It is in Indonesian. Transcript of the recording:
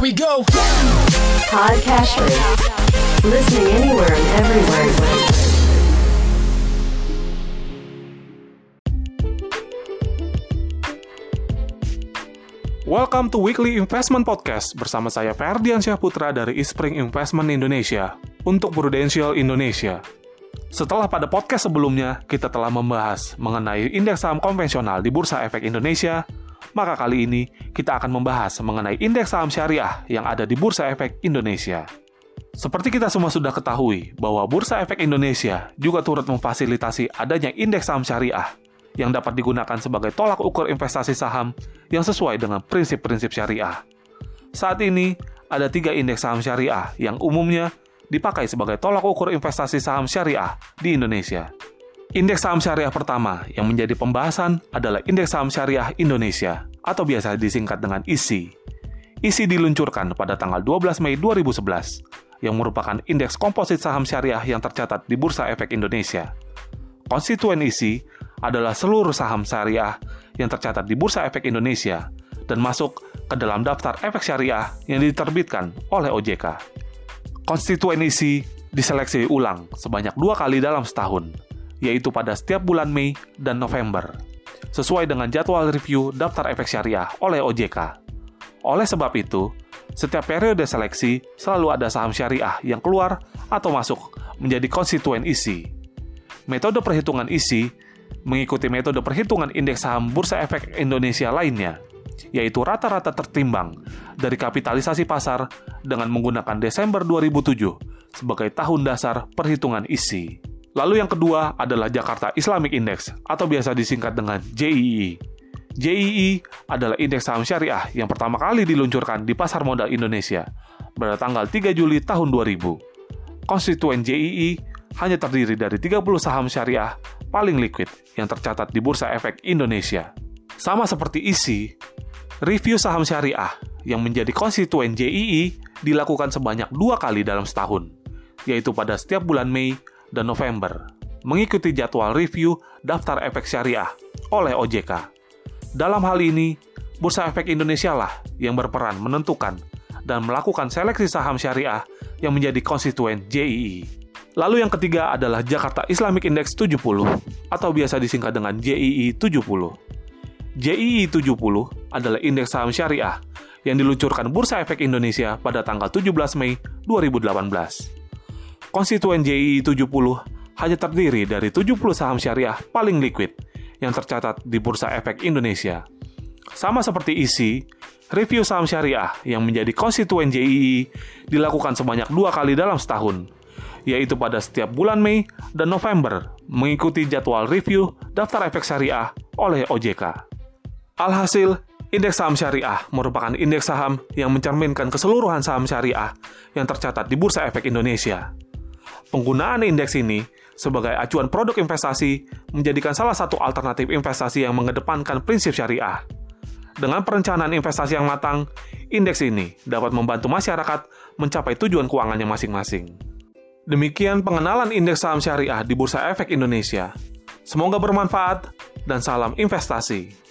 Here we go. Podcast Listening anywhere and everywhere. Welcome to Weekly Investment Podcast bersama saya Ferdian Syahputra dari Ispring Investment Indonesia untuk Prudential Indonesia. Setelah pada podcast sebelumnya kita telah membahas mengenai indeks saham konvensional di Bursa Efek Indonesia, maka kali ini kita akan membahas mengenai indeks saham syariah yang ada di Bursa Efek Indonesia. Seperti kita semua sudah ketahui bahwa Bursa Efek Indonesia juga turut memfasilitasi adanya indeks saham syariah yang dapat digunakan sebagai tolak ukur investasi saham yang sesuai dengan prinsip-prinsip syariah. Saat ini, ada tiga indeks saham syariah yang umumnya dipakai sebagai tolak ukur investasi saham syariah di Indonesia. Indeks saham syariah pertama yang menjadi pembahasan adalah Indeks Saham Syariah Indonesia atau biasa disingkat dengan ISI. ISI diluncurkan pada tanggal 12 Mei 2011 yang merupakan indeks komposit saham syariah yang tercatat di Bursa Efek Indonesia. Konstituen ISI adalah seluruh saham syariah yang tercatat di Bursa Efek Indonesia dan masuk ke dalam daftar efek syariah yang diterbitkan oleh OJK. Konstituen ISI diseleksi ulang sebanyak dua kali dalam setahun, yaitu pada setiap bulan Mei dan November, sesuai dengan jadwal review daftar efek syariah oleh OJK. Oleh sebab itu, setiap periode seleksi selalu ada saham syariah yang keluar atau masuk menjadi konstituen ISI. Metode perhitungan ISI mengikuti metode perhitungan indeks saham Bursa Efek Indonesia lainnya, yaitu rata-rata tertimbang dari kapitalisasi pasar dengan menggunakan Desember 2007 sebagai tahun dasar perhitungan isi. Lalu yang kedua adalah Jakarta Islamic Index atau biasa disingkat dengan JII. JII adalah indeks saham syariah yang pertama kali diluncurkan di pasar modal Indonesia pada tanggal 3 Juli tahun 2000. Konstituen JII hanya terdiri dari 30 saham syariah paling liquid yang tercatat di Bursa Efek Indonesia. Sama seperti isi, review saham syariah yang menjadi konstituen JII dilakukan sebanyak dua kali dalam setahun, yaitu pada setiap bulan Mei dan November, mengikuti jadwal review daftar efek syariah oleh OJK. Dalam hal ini, Bursa Efek Indonesia lah yang berperan menentukan dan melakukan seleksi saham syariah yang menjadi konstituen JII. Lalu yang ketiga adalah Jakarta Islamic Index 70 atau biasa disingkat dengan JII 70. JII 70 adalah indeks saham syariah yang diluncurkan Bursa Efek Indonesia pada tanggal 17 Mei 2018. Konstituen JII 70 hanya terdiri dari 70 saham syariah paling liquid yang tercatat di Bursa Efek Indonesia. Sama seperti isi, review saham syariah yang menjadi konstituen JII dilakukan sebanyak dua kali dalam setahun, yaitu pada setiap bulan Mei dan November, mengikuti jadwal review daftar efek syariah oleh OJK. Alhasil, indeks saham syariah merupakan indeks saham yang mencerminkan keseluruhan saham syariah yang tercatat di Bursa Efek Indonesia. Penggunaan indeks ini sebagai acuan produk investasi menjadikan salah satu alternatif investasi yang mengedepankan prinsip syariah. Dengan perencanaan investasi yang matang, indeks ini dapat membantu masyarakat mencapai tujuan keuangannya masing-masing. Demikian pengenalan indeks saham syariah di Bursa Efek Indonesia. Semoga bermanfaat dan salam investasi.